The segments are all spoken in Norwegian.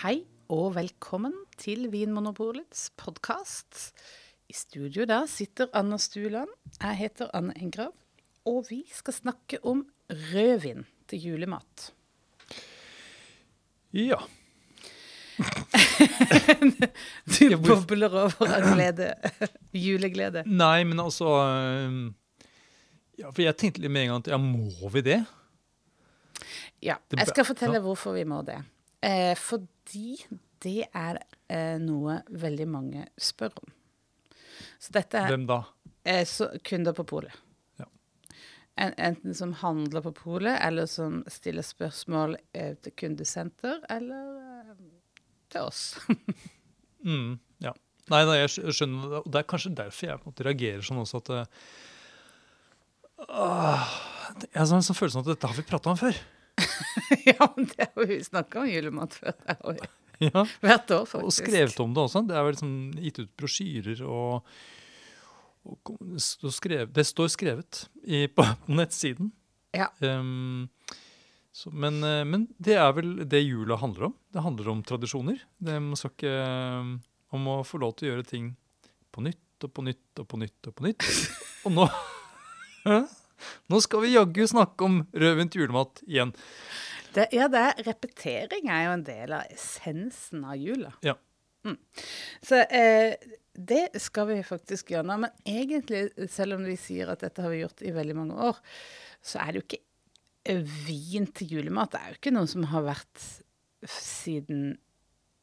Hei og velkommen til Vinmonopolets podkast. I studio der sitter Anna Stuland. Jeg heter Anne Engrav. Og vi skal snakke om rødvin til julemat. Ja. Du bobler over av glede. Juleglede. Nei, men altså Ja, for jeg tenkte litt med en gang at ja, må vi det? Ja, jeg skal fortelle hvorfor vi må det. Eh, fordi det er eh, noe veldig mange spør om. Så dette er Hvem da? eh, så, kunder på polet. Ja. En, enten som handler på polet, eller som stiller spørsmål eh, til kundesenter, eller eh, til oss. Mm, ja. Nei, nei, jeg skjønner det. Og det er kanskje derfor jeg måte reagerer sånn også at uh, Jeg har en sånn følelse av at dette har vi prata om før. ja, men det har vi snakka om julemat før. Det har vi. Ja, Hvert år, faktisk. Og skrevet om det også. Det er vel liksom gitt ut brosjyrer og, og skrevet, det står skrevet i, på, nettsiden. Ja. Um, så, men, eh, men det er vel det jula handler om. Det handler om tradisjoner. Det skal ikke eh, om å få lov til å gjøre ting på nytt og på nytt og på nytt og på nytt. Og nå Nå skal vi jaggu snakke om rødvin til julemat igjen. Det, ja, det er, repetering er jo en del av essensen av jula. Ja. Mm. Så eh, det skal vi faktisk gjøre nå. Men egentlig, selv om vi sier at dette har vi gjort i veldig mange år, så er det jo ikke vin til julemat. Det er jo ikke noe som har vært siden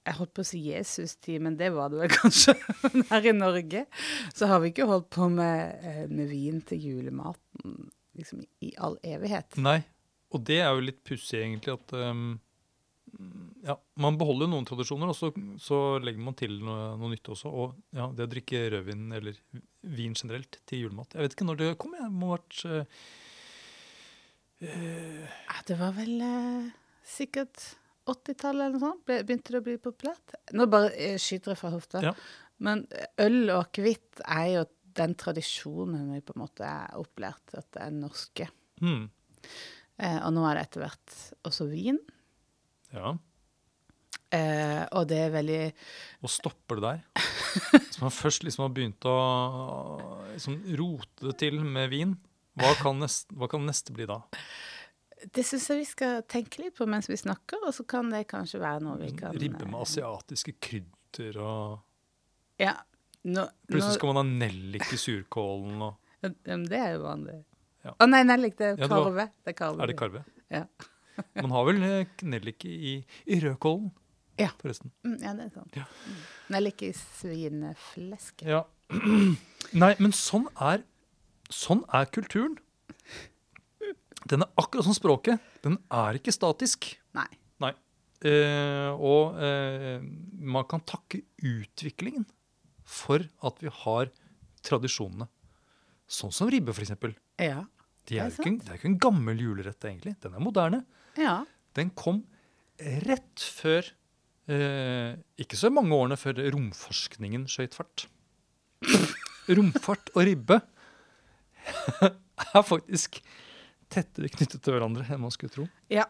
jeg holdt på å si Jesus tid, men det var det vel kanskje. Men her i Norge så har vi ikke holdt på med, eh, med vin til julematen liksom i all evighet. Nei, og det er jo litt pussig egentlig at um, ja, Man beholder noen tradisjoner, og så, så legger man til noe, noe nytt også. Og ja, det å drikke rødvin, eller vin generelt, til julemat. Jeg vet ikke når det kom. Jeg må ha vært uh, uh, Ja, det var vel uh, sikkert 80-tallet eller noe sånt. Begynte det å bli populært? Nå bare eh, skyter jeg fra hofta. Ja. Men øl og akevitt er jo den tradisjonen vi på en måte er opplært at det er norske. Mm. Eh, og nå er det etter hvert også vin. Ja. Eh, og det er veldig Og stopper det der. Hvis man først liksom har begynt å liksom, rote det til med vin. Hva kan, neste, hva kan neste bli da? Det syns jeg vi skal tenke litt på mens vi snakker, og så kan det kanskje være noe vi kan Ribbe med eh, asiatiske krydder og Ja. Nå, Plutselig nå, skal man ha nellik i surkålen og det er jo vanlig. Å Ja. nei, nellik, det er Ja, det var- karve. Det er karve. Er det karve? Ja. Man har vel eh, nellik i, i rødkålen, Ja. forresten. Mm, ja, det er sant. Ja. Mm. Nellik i svineflesket. Ja. Nei, men sånn er, sånn er kulturen. Den er akkurat som språket. Den er ikke statisk. Nei. Nei. Eh, og eh, man kan takke utviklingen for at vi har tradisjonene. Sånn som ribbe, f.eks. Ja. De Det er ikke, en- det er ikke en gammel julerett, egentlig. Den er moderne. Ja. Den kom rett før eh, Ikke så mange årene før romforskningen skøyt fart. Romfart og ribbe er faktisk tettere knyttet til hverandre enn man skulle tro. ja.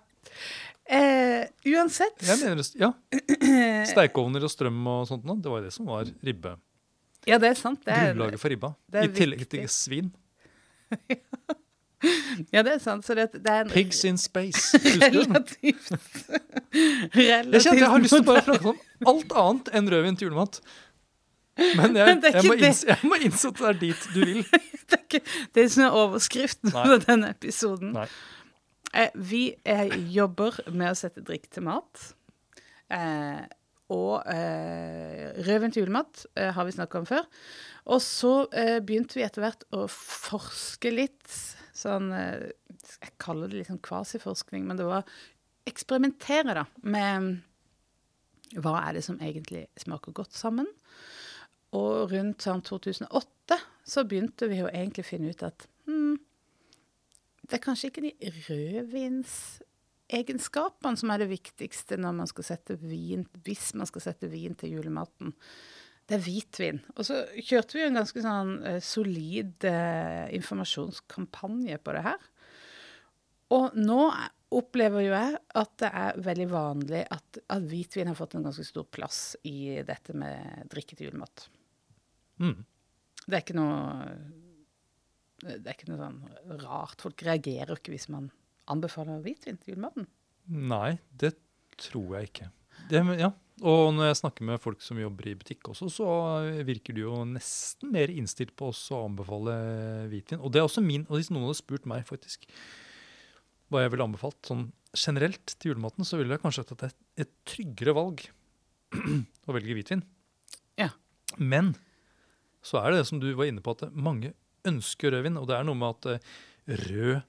Eh, uansett Jeg mener, ja, Steikeovner og strøm og sånt noe, det var det som var ribbe. Ja, det er sant. Det er, Grunnlaget for ribba. I tillegg viktig. til svin. ja, det er sant. Så det, det er en Pigs in space. Relativt. relativt Jeg kjente jeg har lyst til å bare snakke om alt annet enn rødvin til julemat. Men jeg, jeg, må innse, jeg må innse at det er dit du vil. Det er ikke det er som er overskriften Nei. på denne episoden. Eh, vi eh, jobber med å sette drikk til mat. Eh, og eh, rødvin til julemat eh, har vi snakka om før. Og så eh, begynte vi etter hvert å forske litt. Sånn eh, Jeg kaller det litt sånn kvasiforskning, men det var eksperimentere, da, med hva er det som egentlig smaker godt sammen. Og rundt sånn 2008 så begynte vi jo egentlig å finne ut at hmm, det er kanskje ikke de rødvinsegenskapene som er det viktigste når man skal sette vin, hvis man skal sette vin til julematen. Det er hvitvin. Og så kjørte vi en ganske sånn eh, solid eh, informasjonskampanje på det her. Og nå opplever jo jeg at det er veldig vanlig at, at hvitvin har fått en ganske stor plass i dette med drikke til julemat. Mm. Det er ikke noe Det er ikke noe sånn rart. Folk reagerer jo ikke hvis man anbefaler hvitvin til julematen. Nei, det tror jeg ikke. Det, ja. Og når jeg snakker med folk som jobber i butikk også, så virker de jo nesten mer innstilt på å anbefale hvitvin. Og det er også min, og hvis noen hadde spurt meg faktisk hva jeg ville anbefalt sånn generelt til julematen, så ville jeg kanskje er et tryggere valg å velge hvitvin. Ja. Men så er det det som du var inne på, at mange ønsker rødvin. Og det er noe med at eh, rød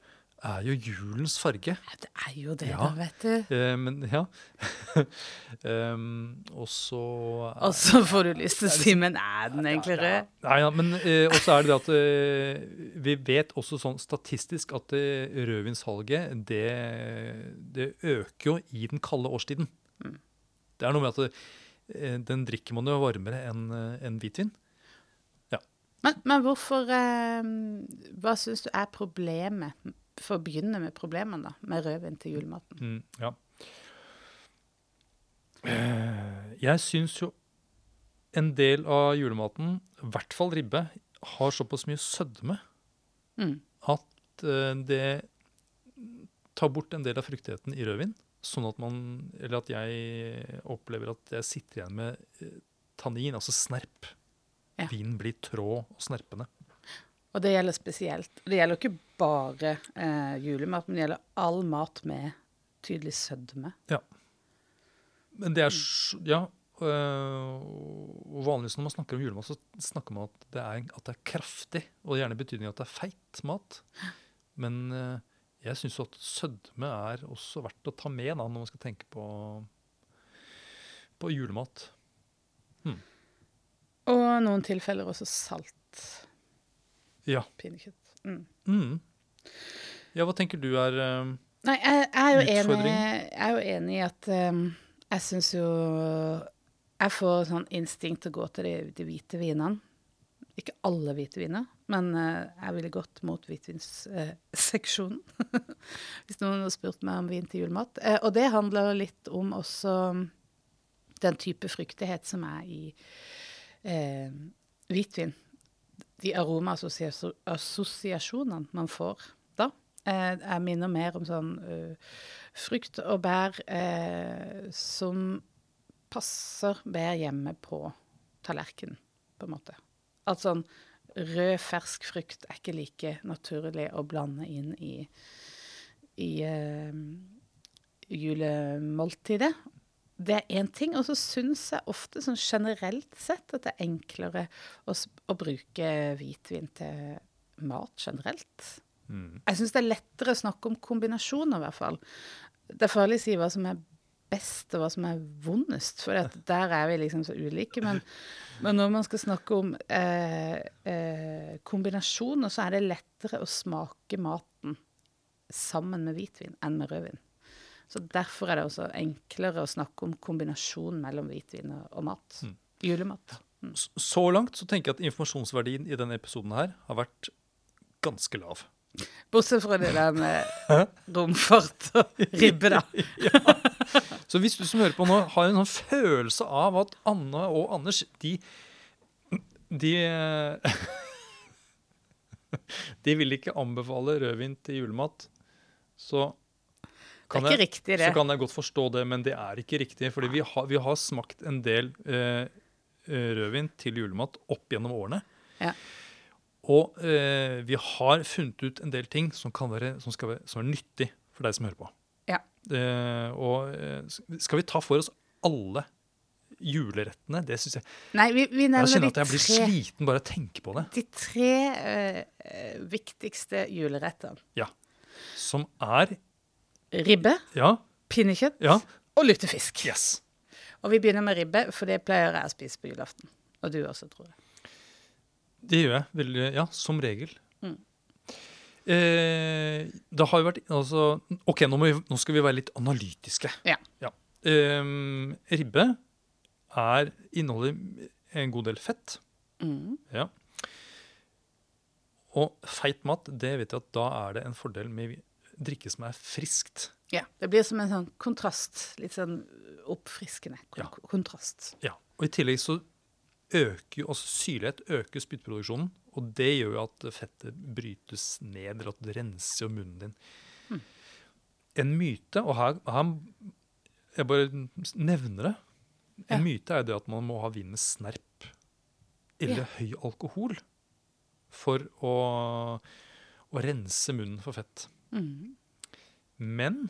er jo julens farge. Ja, det er jo det, Ja. da, vet du. Eh, men ja. um, og så Og så får du lyst til å si, men er den egentlig rød? Nei, ja, men eh, også er det det at eh, vi vet også sånn statistisk at eh, rødvinssalget det, det øker jo i den kalde årstiden. Mm. Det er noe med at eh, den drikker man jo varmere enn en enn hvitvin. Men, men hvorfor eh, Hva syns du er problemet, for å begynne med problemene, da, med rødvin til julematen? Mm, ja. Eh, Jeg syns jo en del av julematen, i hvert fall ribbe, har såpass mye sødme Mm. at eh, det tar bort en del av fruktigheten i rødvin. Sånn at man Eller at jeg opplever at jeg sitter igjen med eh, tannin, altså snerp. Ja. Vinen blir trå og snerpende. Og det gjelder spesielt. Det gjelder ikke bare eh, julemat, men det gjelder all mat med tydelig sødme. Ja. Men det er Ja. øh, og vanligvis når man snakker om julemat, så snakker man at det er, at det er kraftig, og gjerne betydning at det er feit mat. Men øh, jeg syns at sødme er også verdt å ta med da, når man skal tenke på, på julemat. Og noen tilfeller også salt Ja. pinnekjøtt. Mm. Mm. Ja, hva tenker du er øh, Nei, jeg, jeg, er jo enig, jeg er jo enig i at um, jeg syns jo Jeg får sånn instinkt til å gå til de, de hvite vinene. Ikke alle hvite viner, men uh, jeg ville gått mot hvitvinsseksjonen. Hvis noen hadde spurt meg om vin til julemat. Uh, og det handler litt om også den type fryktighet som er i eh, hvitvin. De aromaassosiasjonene man får da. Eh, jeg minner mer om sånn uh, frukt og bær eh, som passer bedre hjemme på tallerkenen, på en måte. At sånn rød, fersk frukt er ikke like naturlig å blande inn i, i uh, julemåltidet. Det er én ting. Og så syns jeg ofte sånn generelt sett at det er enklere å, å bruke hvitvin til mat generelt. mm. Jeg syns det er lettere å snakke om kombinasjoner, i hvert fall. Det er farlig å si hva som er best, og hva som er vondest, for der er vi liksom så ulike. Men, men når man skal snakke om eh, eh, kombinasjoner, så er det lettere å smake maten sammen med hvitvin enn med rødvin. Så derfor er det også enklere å snakke om kombinasjon mellom hvitvin og, mat. Mm. Julemat. Mm. Så langt så tenker jeg at informasjonsverdien i denne episoden her har vært ganske lav. Bortsett fra det der med romfart og ribbe, da. Så hvis du som hører på nå har en sånn følelse av at Anne og Anders de de, de vil ikke anbefale rødvin til julemat, så Det kan, er ikke jeg, riktig, det. så kan jeg godt forstå det, men det er ikke riktig. fordi vi har, vi har smakt en del eh, eh, rødvin til julemat opp gjennom årene. Ja. Og eh, vi har funnet ut en del ting som, kan være, som, skal være, som er nyttig for deg som hører på. Ja. Eh, og eh, skal vi ta for oss alle julerettene? Det syns jeg Nei, vi, vi Jeg kjenner at jeg blir tre, sliten bare av å tenke på det. de tre eh, viktigste julerettene. Ja. Som er Ribbe, Ja, pinnekjøtt ja, og lutefisk. yes. Og vi begynner med ribbe, for det pleier jeg å spise på julaften. Og du også, tror jeg. Det gjør jeg. Veldig, ja, som regel. Mm. Eh, det har jo vært altså, OK, nå, vi, nå skal vi være litt analytiske. Ja. Ehm, ribbe er, inneholder en god del fett. Mm. Ja. Og feit mat, det vet jeg at da er det en fordel med drikke som er friskt. Ja, Det blir som en sånn kontrast. Litt sånn oppfriskende kon Ja. kontrast. Ja, og I tillegg så øker jo, altså syrlighet øker spyttproduksjonen. Og det gjør jo at fettet brytes ned, eller at det renser jo munnen din. Mm. En myte, og her, her Jeg bare nevner det. En Ja. myte er det at man må ha vin med snerp eller Ja. høy alkohol for å, å rense munnen for fett. Mm. Men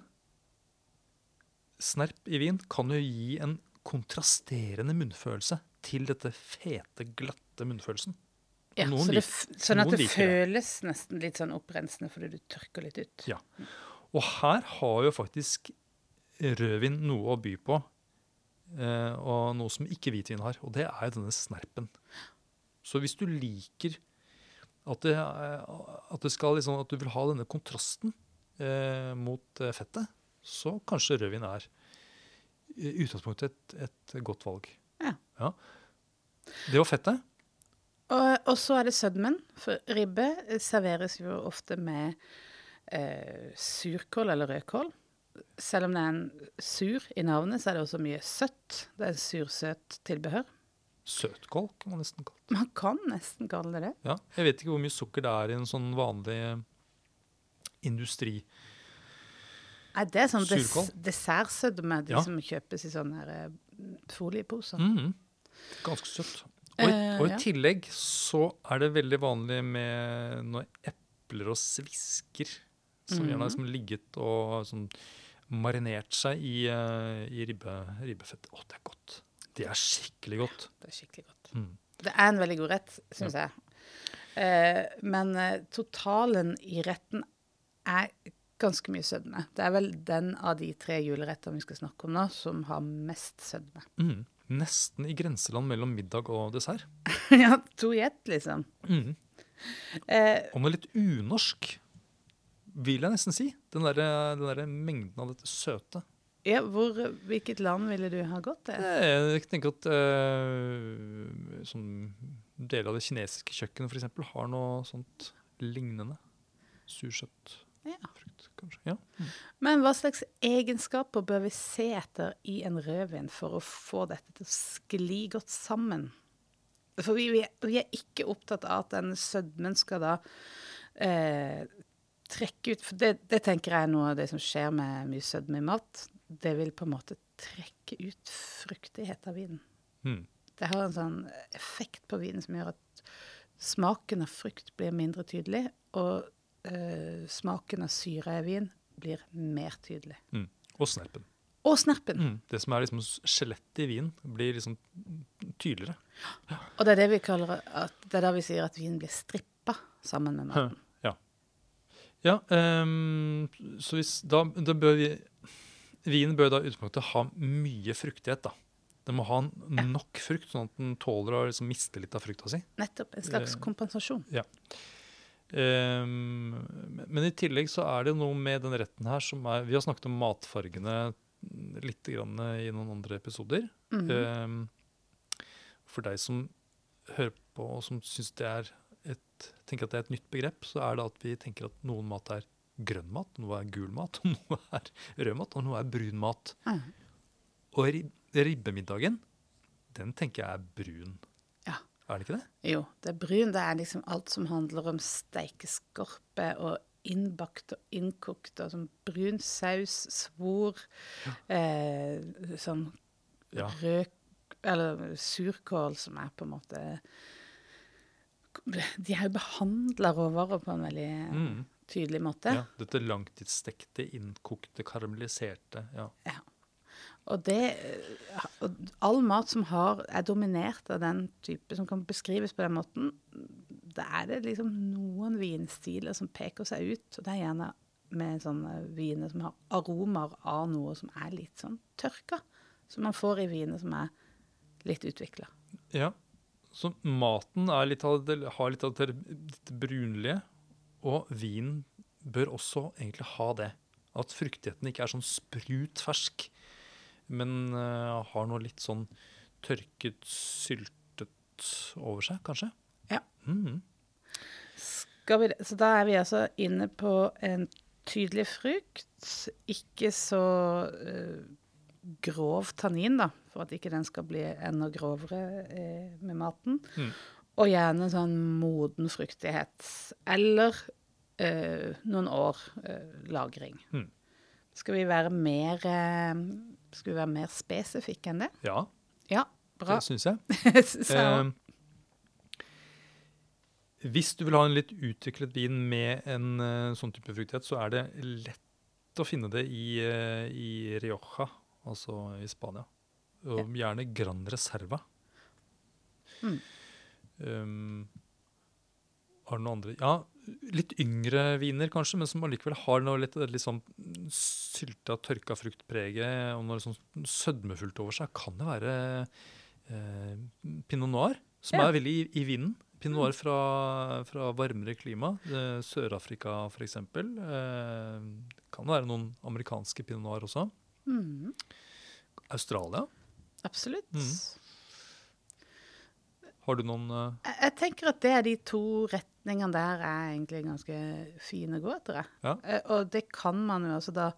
snerp i vin kan jo gi en kontrasterende munnfølelse til dette fete, glatte munnfølelsen. Ja, Noen så det, sånn at det føles det. nesten litt sånn opprensende fordi du tørker litt ut. Ja. Og her har jo faktisk rødvin noe å by på, eh, og noe som ikke hvitvin har, og det er jo denne snerpen. Så hvis du liker at det, er- at det skal liksom, at du vil ha denne kontrasten eh, mot eh, fettet, så kanskje rødvin er i utgangspunktet et, et godt valg. Ja. Det var fettet. Og, og så er det sødmen. For ribbe eh, serveres jo ofte med eh, surkål eller rødkål. Selv om det er en sur i navnet, så er det også mye søtt. Det er sursøt tilbehør. Søtkål kan man nesten kalle det. Man kan nesten kalle det det. Ja, jeg vet ikke hvor mye sukker det er i en sånn vanlig industri. Nei, det er sånn des dessertsødme, de Ja. som kjøpes i sånne her, folieposer. folieposer. -hmm. Ganske søtt. Og, Eh, og i tillegg så er det veldig vanlig med noen epler og svisker som gjerne har Mhm. liksom ligget og sånn marinert seg i, eh, i ribbe, ribbefett. Å, det er godt. Det er skikkelig godt. Ja, Det er skikkelig godt. Mm. Det er en veldig god rett, syns jeg. Eh, men eh, totalen i retten er ganske mye sødme. Det er vel den av de tre julerettene vi skal snakke om nå, som har mest sødme. Mm. Nesten i grenseland mellom middag og dessert. ja, to i ett, liksom. Mm. Eh, Og er litt unorsk, vil jeg nesten si. Den derre der mengden av dette søte. Ja, hvor, hvilket land ville du ha gått til? Jeg tenker at uh, sånn deler av det kinesiske kjøkkenet f.eks. har noe sånt lignende. Sursøtt Ja. frukt, kanskje. Ja. Men hva slags egenskaper bør vi se etter i en rødvin for å få dette til å skli godt sammen? For vi, vi, er, vi er ikke opptatt av at den sødmen skal da eh, trekke ut For det, det tenker jeg er noe av det som skjer med mye sødme i mat. Det vil på en måte trekke ut fruktighet av vinen. Mm. Det har en sånn effekt på vinen som gjør at smaken av frukt blir mindre tydelig, og eh, smaken av syre i vin blir mer tydelig. Mm. Og snerpen. Og snerpen. Mm. Det som er liksom skjelettet i vin, blir liksom tydeligere. Og det er det vi kaller at, det er da vi sier at vinen blir strippa sammen med maten. Ja. ja um, så hvis da, da bør vi Vinen bør da i utgangspunktet ha mye fruktighet, da. Den må ha nok frukt, sånn at den tåler å liksom miste litt av frukta si. Nettopp. En slags kompensasjon. kompensasjon. Um, men i tillegg så er det noe med den retten her som er Vi har snakket om matfargene litt grann i noen andre episoder. Mm -hmm. um, for deg som hører på og som syns det er et, tenker at det er et nytt begrep, så er det at vi tenker at noen mat er grønn mat, noe er gul mat, noe er rød mat, og noe er brun mat. Mm. Og rib ribbemiddagen, den tenker jeg er brun. Ja. Er det ikke det? Jo, det er brun. Det er liksom alt som handler om steikeskorpe og innbakt og innkokt og sånn brun saus, svor, eh, sånn Ja. rød Eller surkål, som er på en måte De er jo behandla råvarer på en veldig Mm. Tydelig måte. Ja, dette langtidsstekte, innkokte, karamelliserte. Ja. Og, det, og all mat som har, er dominert av den type, som kan beskrives på den måten, da er det liksom noen vinstiler som peker seg ut. Og det er gjerne med sånne viner som har aromaer av noe som er litt sånn tørka. Som man får i viner som er litt utvikla. ja. Så maten er litt av har litt av det brunlige, og vinen bør også egentlig ha det. At fruktigheten ikke er sånn sprutfersk, men uh, har noe litt sånn tørket, syltet over seg, kanskje. Ja. Mm. Vi, så da er vi altså inne på en tydelig frukt. Ikke så uh, grov tannin, da, for at ikke den skal bli enda grovere uh, med maten. Mm. Og gjerne sånn moden fruktighet. Eller eh, noen år eh, lagring. Mm. Skal vi være mer eh, Skal vi være mer spesifikke enn det? Ja, Ja, bra. det syns jeg. Eh, hvis du vil ha en litt utviklet vin med en uh, sånn type fruktighet, så er det lett å finne det i, uh, i Rioja, altså i Spania. Og gjerne Gran Reserva. Mm. Um, har du noen andre Ja, litt yngre viner kanskje, men som allikevel har noe litt, litt sånn sylta, tørka fruktpreget og noe sånn sødmefullt over seg. Kan det være eh, pinot noir, som Ja. er veldig i, i vinden? Pinot noir fra, fra varmere klima. Eh, Sør-Afrika f.eks. Eh, kan være noen amerikanske pinot noir også. Mm, Australia. absolutt. Mm. Har du noen eh, Jeg, jeg tenker at det er de to retningene der er egentlig ganske fine å gå etter. Ja. Eh, og det kan man jo altså da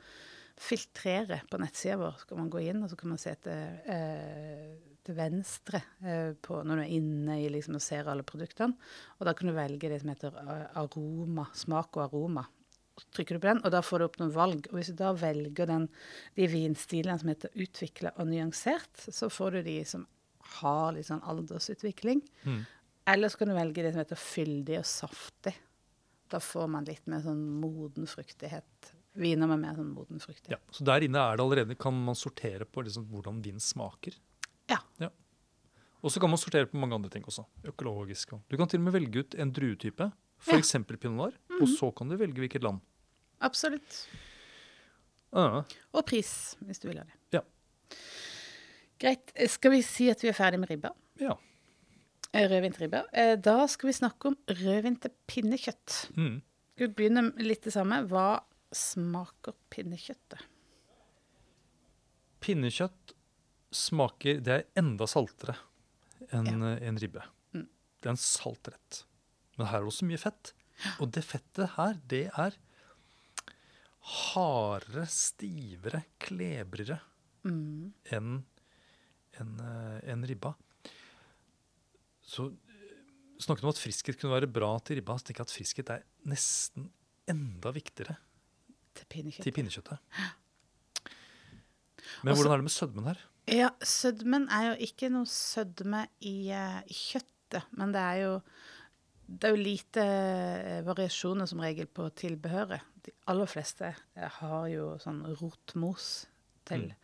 filtrere på nettsida vår. Så kan man gå inn og så kan man se til, eh, til venstre eh, på, når du er inne i liksom og ser alle produktene. Og da kan du velge det som heter eh, aroma, smak og aroma. Så trykker du på den, og da får du opp noen valg. Og hvis du da velger den, de vinstilene som heter utvikla og nyansert, så får du de som har litt sånn aldersutvikling. mm. Eller så kan du velge det som heter fyldig og saftig. Da får man litt mer sånn moden fruktighet. Viner med mer sånn moden fruktighet. Ja, så der inne er det allerede, kan man sortere på liksom hvordan vin smaker. Ja. Og så kan man sortere på mange andre ting også. Økologisk. og- Du kan til og med velge ut en druetype, f.eks. pinot noir, og så kan du velge hvilket land. Absolutt. Ah, Og pris, hvis du vil ha det. Ja. Greit. Skal vi si at vi er ferdig med ribba? ja. Eh, Rødvin til ribba. Eh, Da skal vi snakke om rødvin til pinnekjøtt. Mm. Skal vi begynne litt det samme? Hva smaker pinnekjøttet? Pinnekjøtt smaker Det er enda saltere enn Ja. eh, en ribbe. Mm. Det er en saltrett. Men her er det også mye fett. Og det fettet her, det er hardere, stivere, klebrere Mm. enn enn, en ribba. Så snakket snakket om at friskhet kunne være bra til ribba. Så tenker jeg at friskhet er nesten enda viktigere Til pinnekjøttet. til pinnekjøttet. Men Også- hvordan er det med sødmen her? Ja, sødmen er jo ikke noe sødme i, uh, i kjøttet, men det er jo det er jo lite eh, variasjoner som regel på tilbehøret. De aller fleste eh, har jo sånn rotmos til. Mm.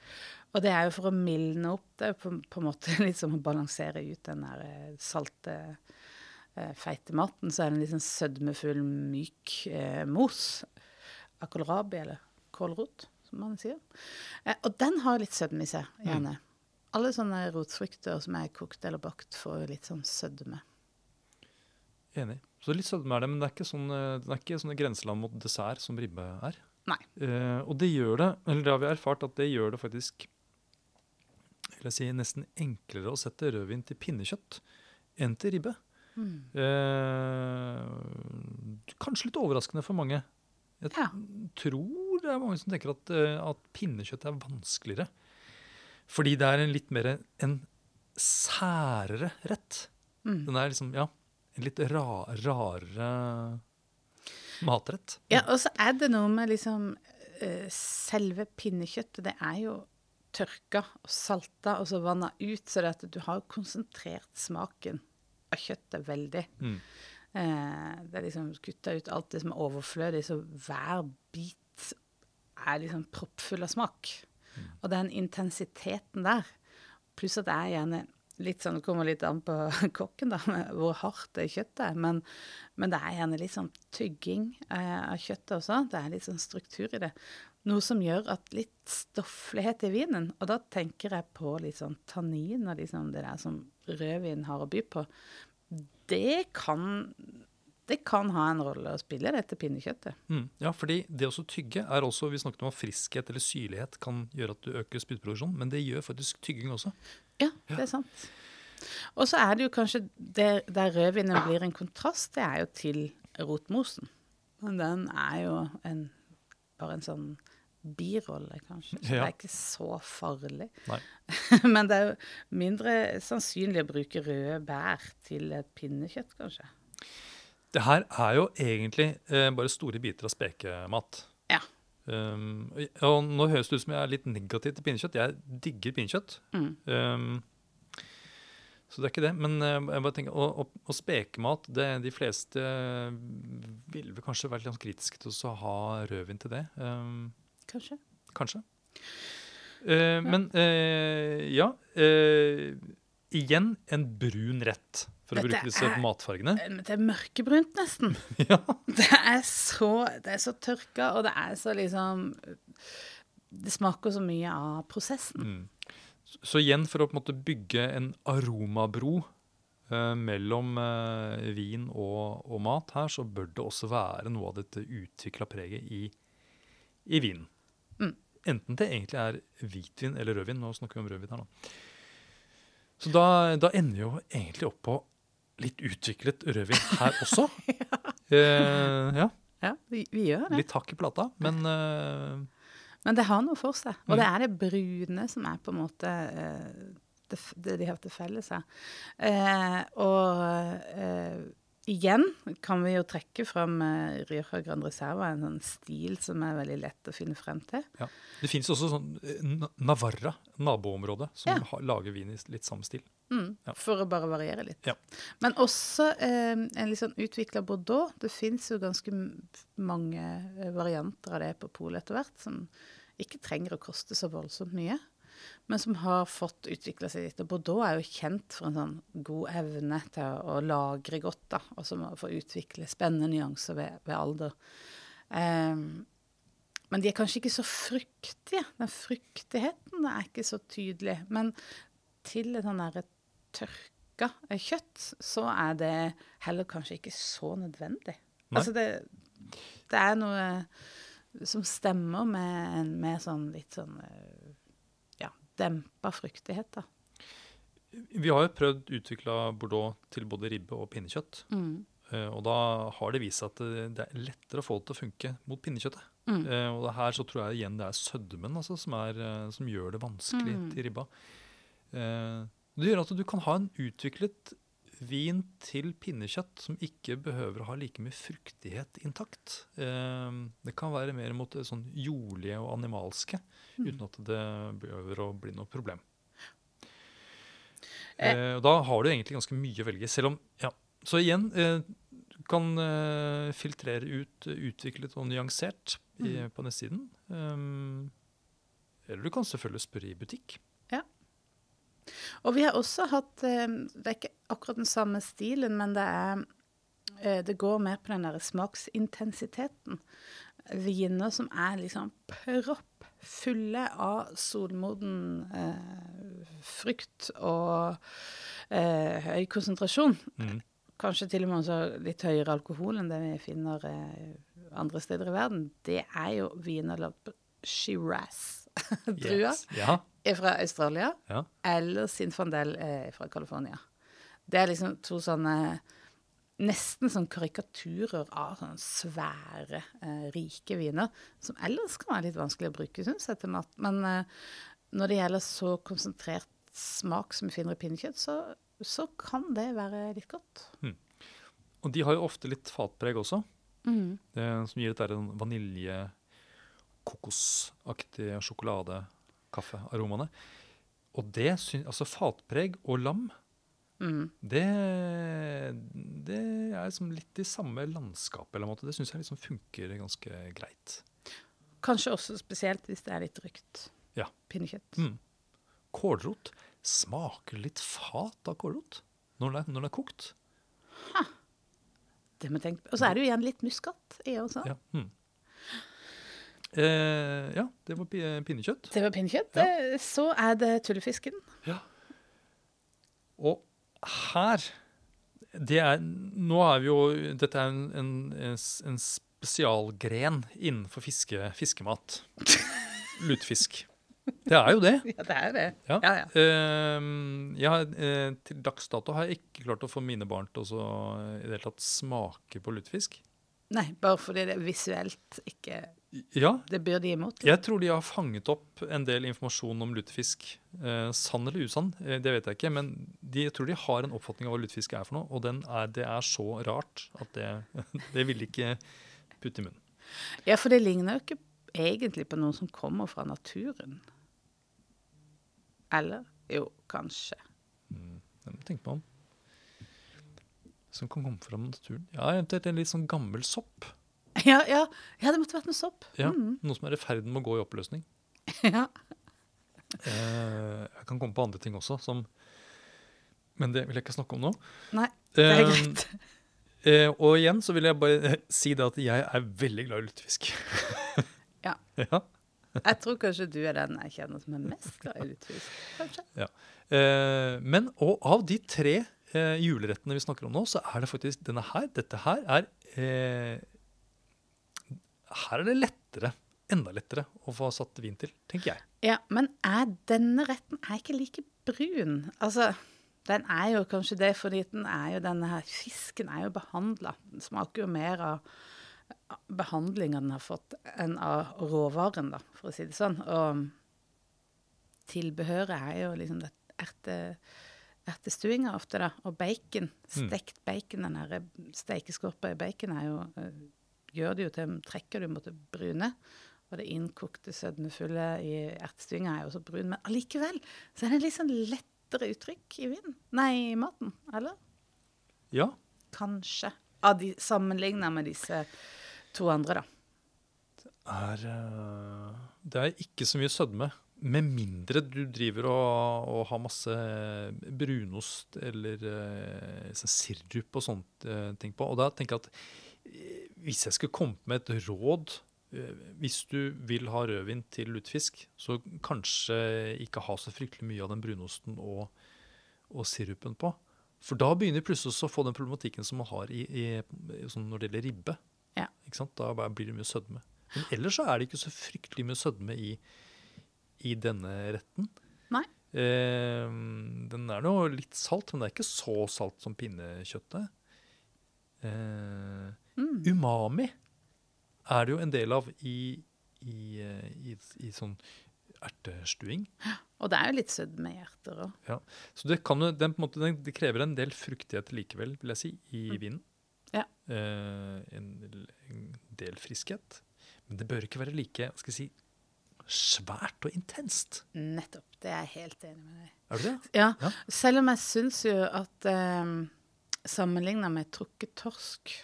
Og det er jo for å mildne opp. Det på, på en måte litt som å balansere ut den der eh, salte, eh, feite maten. Så er det en sånn sødmefull, myk eh, mos av kålrabi, eller kålrot, som man sier. Eh, og den har litt sødme i seg, gjerne. Alle sånne rotfrukter som er kokt eller bakt, får litt sånn sødme. Enig. Så litt sødme er det, men det er ikke sånn, eh, den er ikke sånne grenseland mot dessert som ribbe er. Nei. Eh, og det gjør det, eller det har vi erfart, at det gjør det faktisk vil jeg si, nesten enklere å sette rødvin til pinnekjøtt enn til ribbe. Mm. Eh, kanskje litt overraskende for mange. Jeg Ja. tror det er mange som tenker at, eh, at pinnekjøtt er vanskeligere. Fordi det er en litt mer en særere rett. Mm. Den er liksom, ja, en litt ra, rarere matrett. Ja, og så er det noe med liksom eh, Selve pinnekjøttet, det er jo tørka og salta og så vanna ut, så det at du har konsentrert smaken av kjøttet veldig. Mm. Eh, det er liksom kutta ut alt det som er overflødig, så hver bit er liksom proppfull av smak. Og den intensiteten der, pluss at det er gjerne litt sånn, Det kommer litt an på kokken, da, med hvor hardt det kjøttet er. Men, men det er gjerne litt sånn tygging eh, av kjøttet også. Det er litt sånn struktur i det. Noe som gjør at litt stofflighet i vinen, og da tenker jeg på litt sånn tannin og liksom det der som rødvin har å by på, det kan, det kan ha en rolle å spille, dette pinnekjøttet. Mm. Ja, fordi det å tygge er også Vi snakket om at friskhet eller syrlighet kan gjøre at du øker spyttproduksjonen, men det gjør faktisk tygging også. Ja, det er sant. Og så er det jo kanskje der, der rødvinen blir en kontrast, det er jo til rotmosen. Men den er jo en bare en sånn birolle, kanskje. Så Ja. det er ikke så farlig. Men det er jo mindre sannsynlig å bruke røde bær til et pinnekjøtt, kanskje. Det her er jo egentlig eh, bare store biter av spekemat. Ja. Um, og nå høres det ut som jeg er litt negativ til pinnekjøtt. Jeg digger pinnekjøtt. Mm. Um, så det er ikke det. Men uh, jeg bare tenker, og, og, og spekemat det, De fleste vil vel kanskje være litt sånn kritiske til å ha rødvin til det. Um, Kanskje. kanskje. Eh, Men uh, ja uh, Igjen en brun rett, for å bruke disse er- matfargene. Det er mørkebrunt, nesten. ja. Det er så, det er så tørka, og det er så liksom Det smaker så mye av prosessen. Mm. Så, så igjen, for å på en måte bygge en aromabro eh, mellom vin og, og mat her, så bør det også være noe av dette utvikla preget i, i vinen. Enten det egentlig er hvitvin eller rødvin. Nå snakker vi om rødvin her, nå. Så da, da ender vi jo egentlig opp på litt utviklet rødvin her også. eh, ja, Ja, vi, vi gjør det. litt hakk i plata, men eh, Men det har noe for seg. Og Mm. det er det brune som er på en måte eh, det, det de har til felles her. Eh, og eh, igjen kan vi jo trekke fram uh, Rioja Grand Reserva, en sånn stil som er veldig lett å finne frem til. Ja. Det fins også sånn eh, Na- Navarra, naboområdet, som Ja. har, lager vin i litt samme stil. Mm, Ja. For å bare variere litt. Ja. Men også eh, en litt sånn utvikla Bordeaux. Det fins jo ganske mange eh, varianter av det på polet etter hvert, som ikke trenger å koste så voldsomt mye, men som har fått utvikla seg litt. Og Bordeaux er jo kjent for en sånn god evne til å, lagre godt, da, og som får få utvikle spennende nyanser ved, ved alder. Um, men de er kanskje ikke så fruktige. Den fruktigheten er ikke så tydelig. Men til et sånn derre tørka kjøtt, så er det heller kanskje ikke så nødvendig. Nei. Altså det, det er noe som stemmer med en mer sånn litt sånn eh, dempa fruktighet, da. Vi har jo prøvd utvikla Bordeaux til både ribbe og pinnekjøtt. Mm. Og da har det vist seg at det, er lettere å få det til å funke mot pinnekjøttet. Mm. Eh, Og det her så tror jeg igjen det er sødmen altså, som, er, eh, som gjør det vanskelig Mm. til ribba. Eh, Det gjør at du kan ha en utviklet vin til pinnekjøtt som ikke behøver å ha like mye fruktighet intakt. Eh, Det kan være mer mot det sånn jordlige og animalske, Mm. uten at det behøver å bli noe problem. Eh. Eh, da har du egentlig ganske mye å velge, selv om ja. Så igjen, eh, du kan eh, filtrere ut eh, utviklet og nyansert Mm. på nettsiden. Um, eller du kan selvfølgelig spørre i butikk. Og vi har også hatt eh, Det er ikke akkurat den samme stilen, men det er eh, Det går mer på den der smaksintensiteten. Viner som er liksom proppfulle av solmoden eh, frukt og eh, høy konsentrasjon. Mm. Kanskje til og med litt høyere alkohol enn det vi finner eh, andre steder i verden. Det er jo viner lagd på Shiraz-drua Yes. Ja, fra Australia ja. eller Sinfandel er fra California. Det er liksom to sånne nesten sånn karikaturer av sånne svære, eh, rike viner, som ellers kan være litt vanskelig å bruke, syns jeg, til mat. Men eh, når det gjelder så konsentrert smak som vi finner i pinnekjøtt, så, så kan det være litt godt. Og de har jo ofte litt fatpreg også, Mm. det, som gir et vanilje, kokosaktige sjokolade-kaffearomaene. Og det syns altså fatpreg og lam, Mm. det, det er liksom litt i samme landskap. eller måte. Det syns jeg liksom funker ganske greit. Kanskje også spesielt hvis det er litt rykt Ja. pinnekjøtt. Mm. Kålrot. Smaker litt fat av kålrot når det er, kokt. Det må jeg tenke på. Og så er det jo igjen litt muskat i også. Ja, mm. Eh, ja det var pinnekjøtt. Det var pinnekjøtt. Ja. Eh, Så er det tullefisken. Og her det er, Nå er vi jo Dette er en, en, en spesialgren innenfor fiske, fiskemat. Lutefisk. Det er jo det. Ja, det er det. Ja. Ja, ja. Ehm, jeg har, eh, til dags dato har jeg ikke klart å få mine barn til å i det hele tatt smake på lutefisk. Nei, bare fordi det visuelt ikke Ja, Det bør de imot. jeg tror de har fanget opp en del informasjon om lutefisk. Eh, sann eller usann, eh, det vet jeg ikke, men de, jeg tror de har en oppfatning av hva lutefisk er for noe, og den er, det er så rart at det, det vil de ikke putte i munnen. Ja, for det ligner jo ikke egentlig på noe som kommer fra naturen. Eller? Jo, kanskje. Det må du tenke meg om. Som kan komme fra naturen. Ja, eventuelt en litt sånn gammel sopp. Ja, ja, ja det måtte vært en sopp. Ja, Mm. Noe som er i ferd med å gå i oppløsning. ja. Eh, jeg kan komme på andre ting også, som Men det vil jeg ikke snakke om nå. Nei, det er Eh, greit. Eh, og igjen så vil jeg bare si det at jeg er veldig glad i lutefisk. Ja. ja. Jeg tror kanskje du er den jeg kjenner som er mest glad i lutefisk. Kanskje. Eh, men og av de tre eh, julerettene vi snakker om nå, så er det faktisk denne her. Dette her er eh, Her er det lettere, enda lettere, å få satt vin til, tenker jeg. Ja, men er denne retten er ikke like brun? Altså, den er jo kanskje det fordi den er jo denne her Fisken er jo behandla. Den smaker jo mer av behandlinga den har fått, enn av råvaren, da, for å si det sånn. Og tilbehøret er jo liksom det erte, ertestuinga ofte, da. Og bacon. Stekt bacon. Den derre steikeskorpa i bacon er jo eh, Gjør det jo til Trekker du mot det brune. Og det innkokte sødmefulle i ertestynga er jo også brun. Men allikevel så er det litt sånn lettere uttrykk i vinen. Nei, i maten. Eller? Ja. Kanskje. Av de, Sammenligna med disse to andre, da. Er, eh, det er ikke så mye sødme. Med mindre du driver og, og har masse brunost eller eh, sånn sirup og sånt eh, ting på. Og da tenker jeg at eh, hvis jeg skulle kommet med et råd eh, Hvis du vil ha rødvin til lutefisk, så kanskje ikke ha så fryktelig mye av den brunosten og, og sirupen på. For da begynner vi plutselig å få den problematikken som man har i, i, sånn når det gjelder ribbe. Ja. Da blir det mye sødme. Men ellers så er det ikke så fryktelig mye sødme i, i denne retten. Nei. Eh, den er nå litt salt, men det er ikke så salt som pinnekjøttet. Eh, Mm. Umami er det jo en del av i, i, eh, i, i sånn ertestuing. Og det er jo litt sødme i hjerter òg. Så det, kan den, måte, den, det krever en del fruktighet likevel, vil jeg si, i vinen. Ja. Eh, en, en del friskhet. Men det bør ikke være like skal jeg si, svært og intenst. Nettopp. Det er jeg helt enig med deg Er du det? Ja, Ja. selv om jeg syns jo at eh, sammenligna med trukket torsk,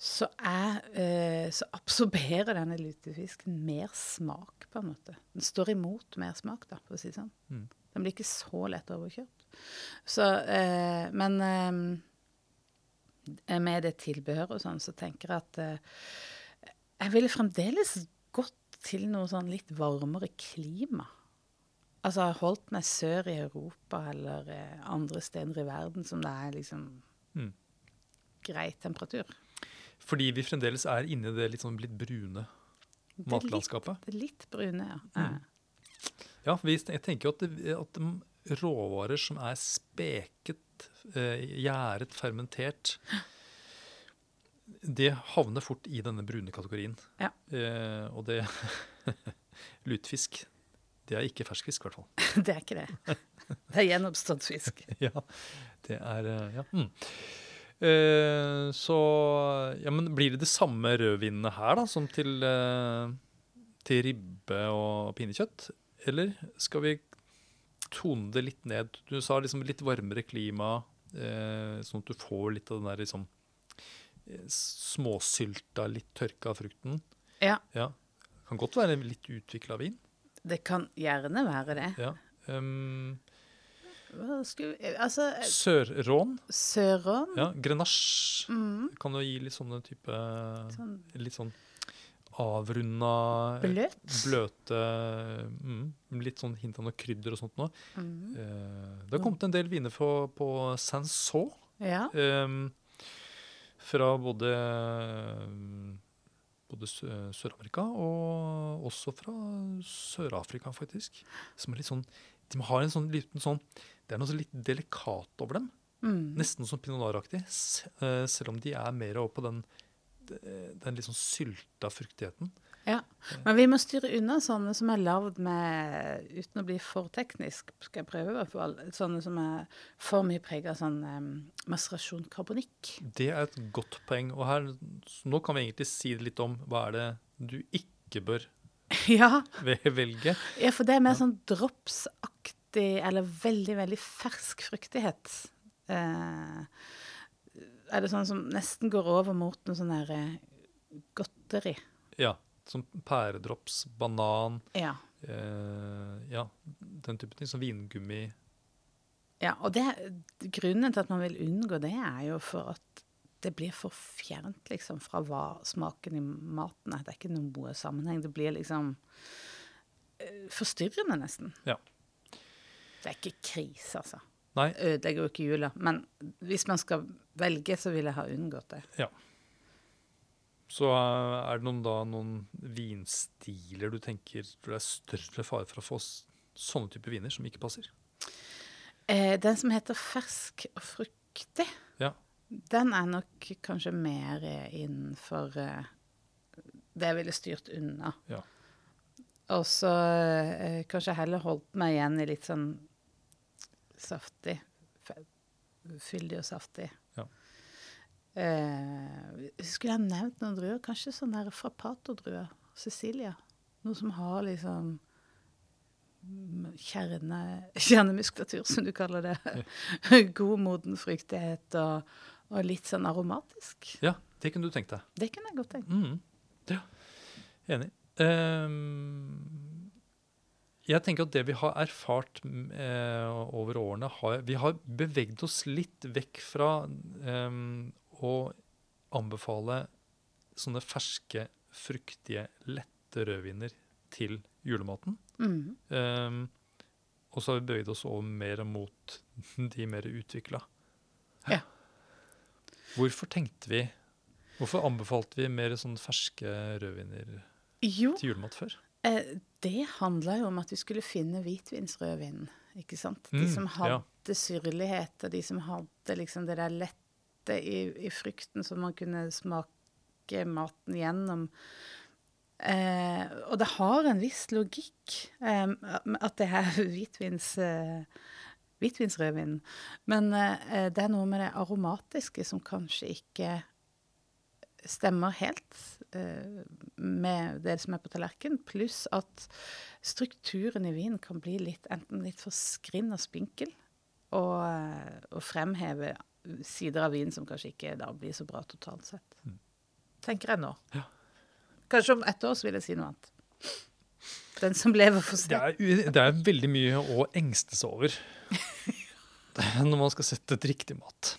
så, er, eh, så absorberer denne lutefisken mer smak, på en måte. Den står imot mer smak, da, for å si det sånn. Mm. Den blir ikke så lett overkjørt. Så, eh, men eh, med det tilbehøret og sånn, så tenker jeg at eh, jeg ville fremdeles gått til noe sånn litt varmere klima. Altså holdt meg sør i Europa eller eh, andre steder i verden som det er liksom Mm. grei temperatur. Fordi vi fremdeles er inni det litt sånn blitt brune litt, matlandskapet. det er litt brune, ja. Mm. Ja, vi, jeg tenker jo at, det, at råvarer som er speket, eh, gjæret, fermentert, det havner fort i denne brune kategorien. Ja. Eh, og det Lutefisk, det er ikke ferskfisk, i hvert fall. Det er ikke det. Det er gjenoppstått fisk. ja, det er eh, Ja. Mm. Eh, så Ja, men blir det det samme rødvinene her, da, som til, uh, til ribbe og pinnekjøtt? Eller skal vi tone det litt ned? Du sa liksom litt varmere klima, uh, sånn at du får litt av den der liksom småsylta, litt tørka frukten. Ja, Ja. Kan godt være litt utvikla vin. det kan gjerne være det. Ja. Um, Altså, Sørrån. Sør Ja, Grenache mm, kan jo gi litt sånne type sånn Litt sånn avrunda bløt. Bløte mm, Litt sånn hint av noe krydder og sånt noe. Mm. Eh, det har kommet en del viner på, på Sanson. Ja. Eh, fra både både Sør-Amerika og også fra Sør-Afrika, faktisk. Som er litt sånn De har en sånn liten sånn Det er noe så litt delikat over dem. Mm. Nesten som pinot noir-aktig. eh, Selv om de er mer over på den, eh, den litt sånn sylta fruktigheten. Ja. Men vi må styre unna sånne som er lagd med Uten å bli for teknisk, skal jeg prøve i hvert fall. Sånne som er for mye prega av sånn um, maserasjon karbonikk. Det er et godt poeng. Og her, nå kan vi egentlig si litt om hva er det du ikke bør ja. velge. ja, for det er mer sånn dropsaktig eller veldig, veldig fersk fruktighet. Eh, er det sånn som nesten går over mot noe sånn der eh, godteri? Ja, som pæredrops, banan, Ja. eh, ja, den type ting. Som vingummi. Ja, og det, grunnen til at man vil unngå det, er jo for at det blir for fjernt liksom, fra hva smaken i maten er. Det er ikke noe sammenheng. Det blir liksom eh, forstyrrende, nesten. Ja. Det er ikke krise, altså. Nei, Ødelegger jo ikke jula. Men hvis man skal velge, så vil jeg ha unngått det. Ja. så eh, er det noen, da, noen vinstiler du tenker det er større fare for å få sånne typer viner som ikke passer? Eh, den som heter fersk og fruktig, Ja. den er nok kanskje mer eh, innenfor eh, det jeg ville styrt unna. Ja. Og så eh, kanskje heller holdt meg igjen i litt sånn saftig. Fyldig og saftig. Ja. Eh, skulle jeg nevnt noen druer? Kanskje sånn der frappato-druer. Cecilia. Noe som har liksom kjerne, kjernemuskulatur, som du kaller det. God moden fryktighet og, og litt sånn aromatisk. ja, det kunne du tenkt deg. Det kunne jeg godt tenkt. Mm. Ja, enig. Ehm, jeg tenker at det vi har erfart eh, over årene, har, vi har bevegd oss litt vekk fra eh, å anbefale sånne ferske, fruktige, lette rødviner til julematen. Mm. Eh, og så har vi bevegd oss over mer mot de mer utvikla. Ja. Hvorfor tenkte vi Hvorfor anbefalte vi mer sånn ferske rødviner Jo, til julemat før? Eh, det handla jo om at vi skulle finne hvitvinsrødvin, ikke sant? De Mm, som ja. hadde syrlighet, og de som hadde liksom det der lette i, i frukten, som man kunne smake maten gjennom. Eh, og det har en viss logikk eh, at det er hvitvins, eh, hvitvinsrødvin. Men eh, det er noe med det aromatiske som kanskje ikke stemmer helt eh, med det som er på tallerkenen. Pluss at strukturen i vinen kan bli litt, enten litt for skrinn og spinkel, og, eh, og fremheve sider av vinen som kanskje ikke da blir så bra totalt sett. Tenker jeg nå. Ja. Kanskje om ett år så vil jeg si noe annet. Den som lever, får Det er, det er veldig mye å engste seg over når man skal sette et riktig mat.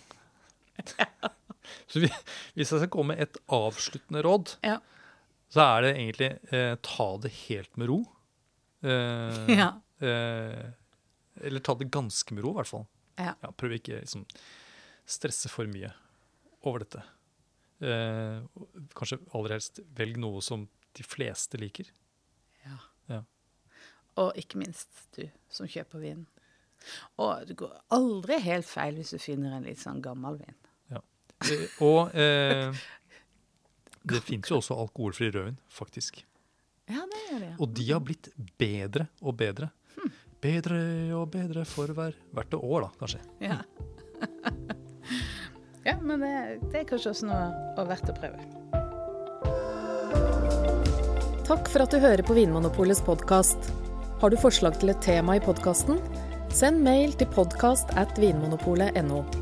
Så vi, hvis jeg skal komme med et avsluttende råd, Ja. så er det egentlig eh, ta det helt med ro. Eh, Ja. eh, eller ta det ganske med ro, i hvert fall. Ja. prøv ikke liksom, stresse for mye over dette. Eh, kanskje aller helst velg noe som de fleste liker. Ja. Og ikke minst du som kjøper vin. Og det går aldri helt feil hvis du finner en litt sånn gammel vin. Eh, og eh, det fins jo også alkoholfri rødvin, faktisk. Ja, det gjør det. Og de har blitt bedre og bedre. Bedre og bedre for hver, hvert år, da, kanskje. Ja, ja men det, det er kanskje også noe og verdt å prøve. Takk for at du hører på Vinmonopolets podkast. Har du forslag til et tema i podkasten? Send mail til podkast at vinmonopolet.no.